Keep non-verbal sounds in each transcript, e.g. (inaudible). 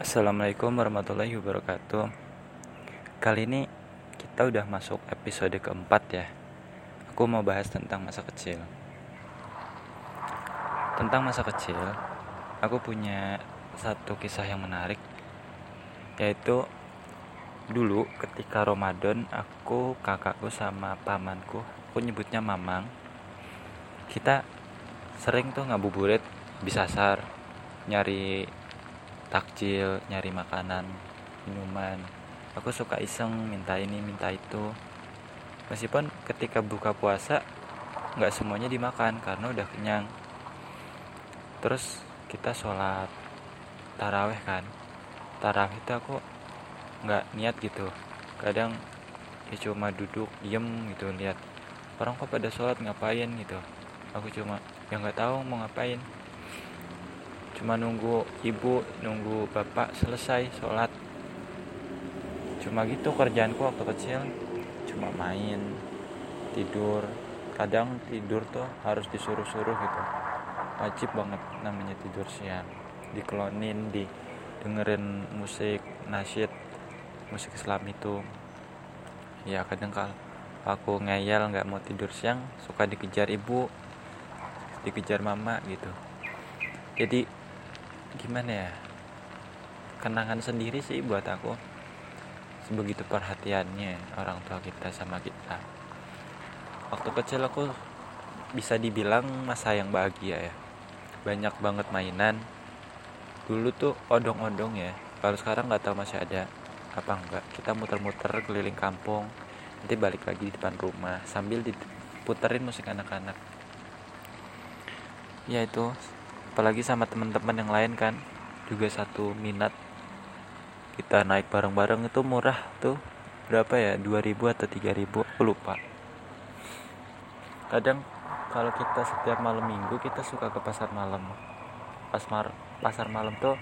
Assalamualaikum warahmatullahi wabarakatuh. Kali ini kita udah masuk episode keempat ya. Aku mau bahas tentang masa kecil. Tentang masa kecil Aku punya satu kisah yang menarik Yaitu Dulu ketika Ramadan Aku, kakakku sama pamanku Aku nyebutnya Mamang Kita sering tuh ngabuburit Bisa sar Nyari takjil nyari makanan minuman. Aku suka iseng minta ini minta itu. Meskipun ketika buka puasa nggak semuanya dimakan karena udah kenyang. Terus kita sholat taraweh kan. Taraweh itu aku nggak niat gitu. Kadang ya cuma duduk diem gitu lihat orang kok pada sholat ngapain gitu. Aku cuma ya nggak tahu mau ngapain cuma nunggu ibu nunggu bapak selesai sholat. Cuma gitu kerjaanku waktu kecil. Cuma main tidur. Kadang tidur tuh harus disuruh-suruh gitu. Wajib banget namanya tidur siang. Dikelonin di dengerin musik nasyid musik Islam itu. Ya kadang kalau aku ngeyel nggak mau tidur siang suka dikejar ibu dikejar mama gitu. Jadi gimana ya? Kenangan sendiri sih buat aku. Sebegitu perhatiannya orang tua kita sama kita. Waktu kecil aku bisa dibilang masa yang bahagia ya. Banyak banget mainan. Dulu tuh odong-odong ya. Kalau sekarang nggak tahu masih ada apa enggak kita muter-muter keliling kampung. Nanti balik lagi di depan rumah sambil diputerin musik anak-anak. Ya itu apalagi sama teman-teman yang lain kan juga satu minat. Kita naik bareng-bareng itu murah tuh. Berapa ya? 2000 atau 3000 aku lupa. Kadang kalau kita setiap malam minggu kita suka ke pasar malam. Pas mar pasar malam tuh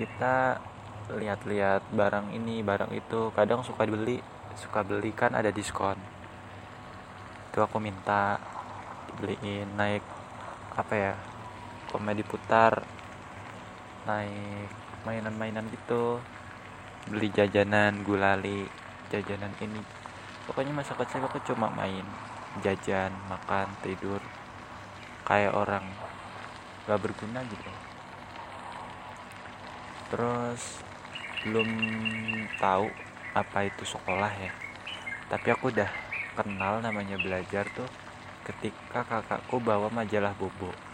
kita lihat-lihat barang ini barang itu. Kadang suka beli suka beli kan ada diskon. Itu aku minta dibeliin naik apa ya komedi putar naik mainan-mainan gitu beli jajanan gulali jajanan ini. Pokoknya masa kecil aku cuma main jajan makan tidur kayak orang gak berguna gitu. Terus belum tahu apa itu sekolah ya. Tapi aku udah kenal namanya belajar tuh ketika kakakku bawa majalah bobo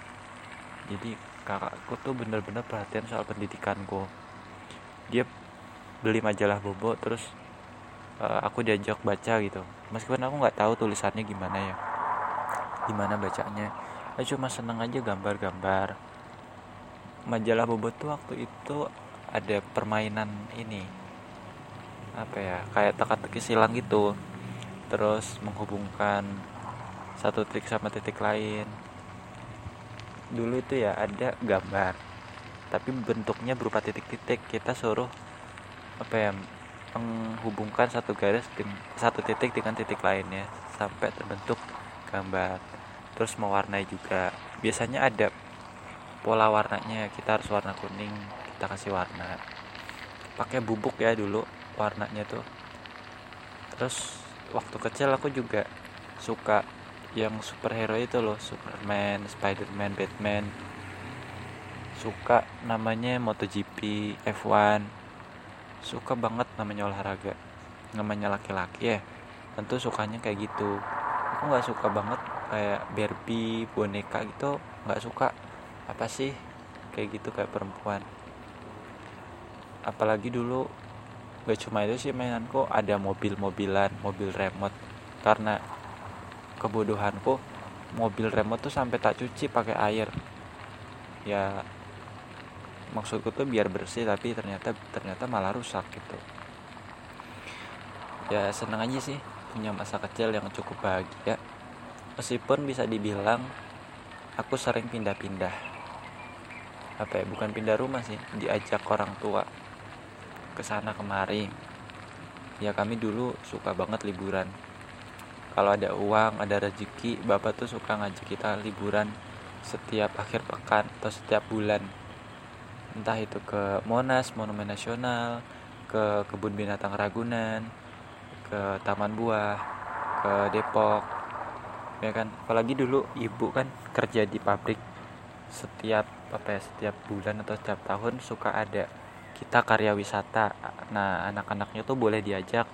jadi kakakku tuh bener-bener perhatian soal pendidikanku. Dia beli majalah bobo terus uh, aku diajak baca gitu. Meskipun aku nggak tahu tulisannya gimana ya gimana bacanya. Aku cuma seneng aja gambar-gambar. Majalah bobo tuh waktu itu ada permainan ini apa ya kayak teka-teki silang gitu. Terus menghubungkan satu titik sama titik lain dulu itu ya ada gambar tapi bentuknya berupa titik-titik. Kita suruh apa ya menghubungkan satu garis satu titik dengan titik lainnya sampai terbentuk gambar. Terus mewarnai juga. Biasanya ada pola warnanya. Kita harus warna kuning kita kasih warna. Pakai bubuk ya dulu warnanya tuh. Terus waktu kecil aku juga suka yang superhero itu loh Superman, Spiderman, Batman. Suka namanya MotoGP, F1 suka banget namanya olahraga namanya laki-laki ya. Tentu sukanya kayak gitu. Aku nggak suka banget kayak Barbie boneka gitu nggak suka. Apa sih kayak gitu kayak perempuan? Apalagi dulu gak cuma itu sih mainanku ada mobil-mobilan mobil remote. Karena kebodohanku mobil remote tuh sampai tak cuci pakai air. Ya maksudku tuh biar bersih tapi ternyata ternyata malah rusak gitu. Ya seneng aja sih punya masa kecil yang cukup bahagia. Meskipun bisa dibilang aku sering pindah-pindah. Apa ya bukan pindah rumah sih diajak orang tua ke sana kemari. Ya kami dulu suka banget liburan kalau ada uang ada rezeki bapak tuh suka ngajak kita liburan setiap akhir pekan atau setiap bulan. Entah itu ke Monas Monumen Nasional ke kebun binatang Ragunan ke Taman Buah ke Depok ya kan? Apalagi dulu ibu kan kerja di pabrik. Setiap apa ya setiap bulan atau setiap tahun suka ada kita karya wisata. Nah anak-anaknya tuh boleh diajak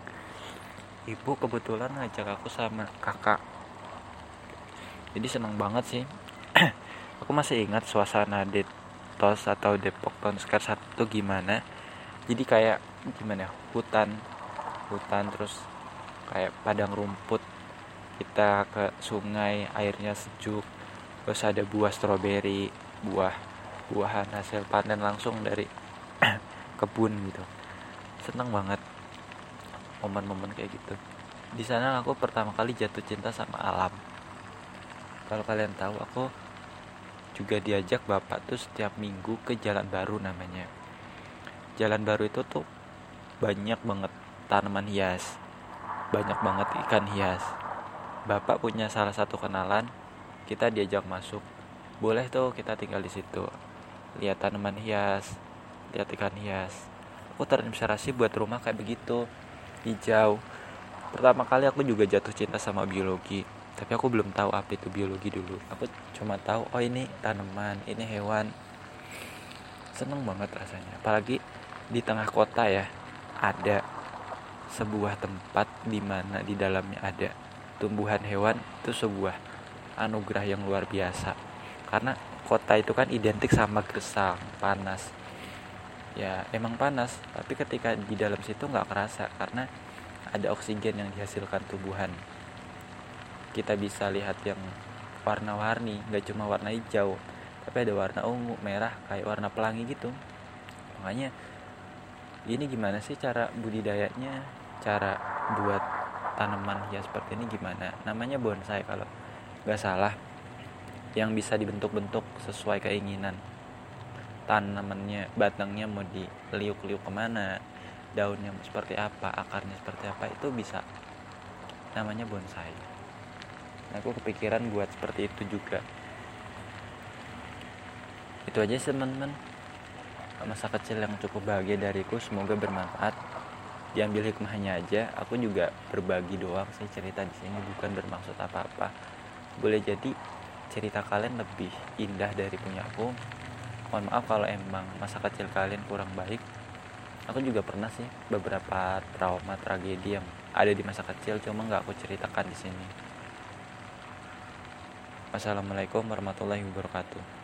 ibu kebetulan ngajak aku sama kakak. Jadi seneng banget sih. (clears throat) Aku masih ingat suasana Detos atau Depok tahun satu gimana. Jadi kayak gimana ya, hutan hutan terus kayak padang rumput. Kita ke sungai airnya sejuk terus ada buah stroberi buah buahan hasil panen langsung dari (clears throat) kebun gitu. Seneng banget momen-momen kayak gitu. Di sana aku pertama kali jatuh cinta sama alam. Kalau kalian tahu aku juga diajak bapak tuh setiap minggu ke jalan baru namanya. Jalan baru itu tuh banyak banget tanaman hias. Banyak banget ikan hias. Bapak punya salah satu kenalan kita diajak masuk. Boleh tuh kita tinggal di situ. Lihat tanaman hias lihat ikan hias. Aku terinspirasi buat rumah kayak begitu hijau. Pertama kali aku juga jatuh cinta sama biologi tapi aku belum tahu apa itu biologi dulu. Aku cuma tahu oh ini tanaman ini hewan. Seneng banget rasanya. Apalagi di tengah kota ya ada sebuah tempat di mana di dalamnya ada tumbuhan hewan. Itu sebuah anugerah yang luar biasa. Karena kota itu kan identik sama gersang panas ya emang panas tapi ketika di dalam situ nggak kerasa karena ada oksigen yang dihasilkan tumbuhan. Kita bisa lihat yang warna-warni nggak cuma warna hijau tapi ada warna ungu merah kayak warna pelangi gitu. Makanya ini gimana sih cara budidayanya? Cara buat tanaman hias seperti ini gimana? Namanya bonsai kalau nggak salah yang bisa dibentuk-bentuk sesuai keinginan tanamannya batangnya mau diliuk-liuk ke mana daunnya seperti apa akarnya seperti apa itu bisa namanya bonsai. Nah, aku kepikiran buat seperti itu juga. Itu aja teman-teman. Masa kecil yang cukup bahagia dariku semoga bermanfaat. Diambil hikmahnya aja aku juga berbagi doang sih cerita di sini bukan bermaksud apa-apa. Boleh jadi cerita kalian lebih indah dari punya aku mohon maaf kalau emang masa kecil kalian kurang baik. Aku juga pernah sih beberapa trauma tragedi yang ada di masa kecil cuma nggak aku ceritakan di sini. Wassalamualaikum warahmatullahi wabarakatuh